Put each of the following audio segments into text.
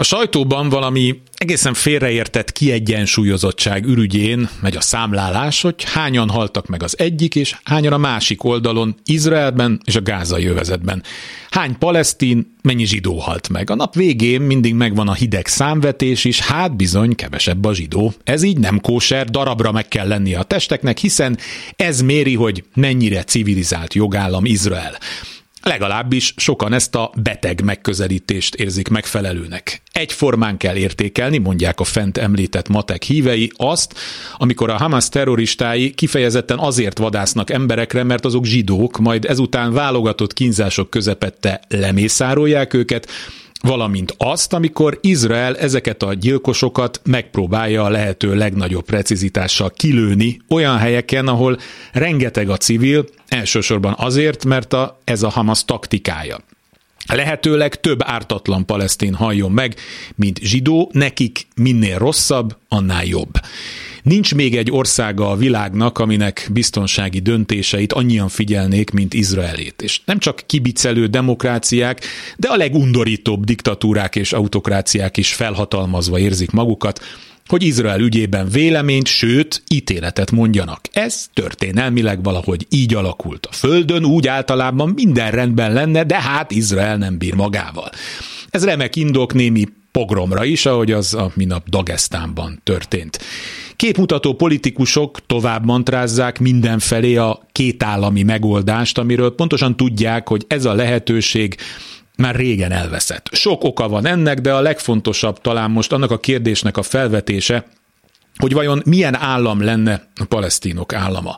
A sajtóban valami egészen félreértett kiegyensúlyozottság ürügyén megy a számlálás, hogy hányan haltak meg az egyik és hányan a másik oldalon, Izraelben és a gázai övezetben. Hány palesztin, mennyi zsidó halt meg. A nap végén mindig megvan a hideg számvetés is, hát bizony kevesebb a zsidó. Ez így nem kóser, darabra meg kell lennie a testeknek, hiszen ez méri, hogy mennyire civilizált jogállam Izrael. Legalábbis sokan ezt a beteg megközelítést érzik megfelelőnek. Egyformán kell értékelni, mondják a fent említett matek hívei, azt, amikor a Hamas terroristái kifejezetten azért vadásznak emberekre, mert azok zsidók, majd ezután válogatott kínzások közepette lemészárolják őket, valamint azt, amikor Izrael ezeket a gyilkosokat megpróbálja a lehető legnagyobb precizitással kilőni olyan helyeken, ahol rengeteg a civil, elsősorban azért, mert a, ez a Hamas taktikája. Lehetőleg több ártatlan palesztin halljon meg, mint zsidó, nekik minél rosszabb, annál jobb. Nincs még egy országa a világnak, aminek biztonsági döntéseit annyian figyelnék, mint Izraelét. És nem csak kibicelő demokráciák, de a legundorítóbb diktatúrák és autokráciák is felhatalmazva érzik magukat, hogy Izrael ügyében véleményt, sőt, ítéletet mondjanak. Ez történelmileg valahogy így alakult. A Földön úgy általában minden rendben lenne, de hát Izrael nem bír magával. Ez remek indok némi pogromra is, ahogy az a minap Dagestánban történt. Képmutató politikusok tovább mantrázzák mindenfelé a kétállami megoldást, amiről pontosan tudják, hogy ez a lehetőség már régen elveszett. Sok oka van ennek, de a legfontosabb talán most annak a kérdésnek a felvetése, hogy vajon milyen állam lenne a palesztinok állama.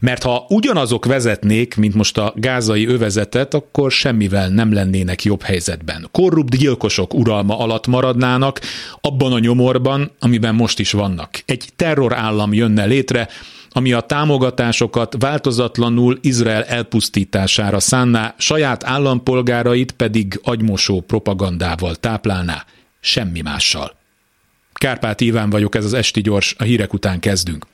Mert ha ugyanazok vezetnék, mint most a gázai övezetet, akkor semmivel nem lennének jobb helyzetben. Korrupt gyilkosok uralma alatt maradnának abban a nyomorban, amiben most is vannak. Egy terrorállam jönne létre, ami a támogatásokat változatlanul Izrael elpusztítására szánná, saját állampolgárait pedig agymosó propagandával táplálná, semmi mással. Kárpát Iván vagyok, ez az Esti Gyors, a hírek után kezdünk.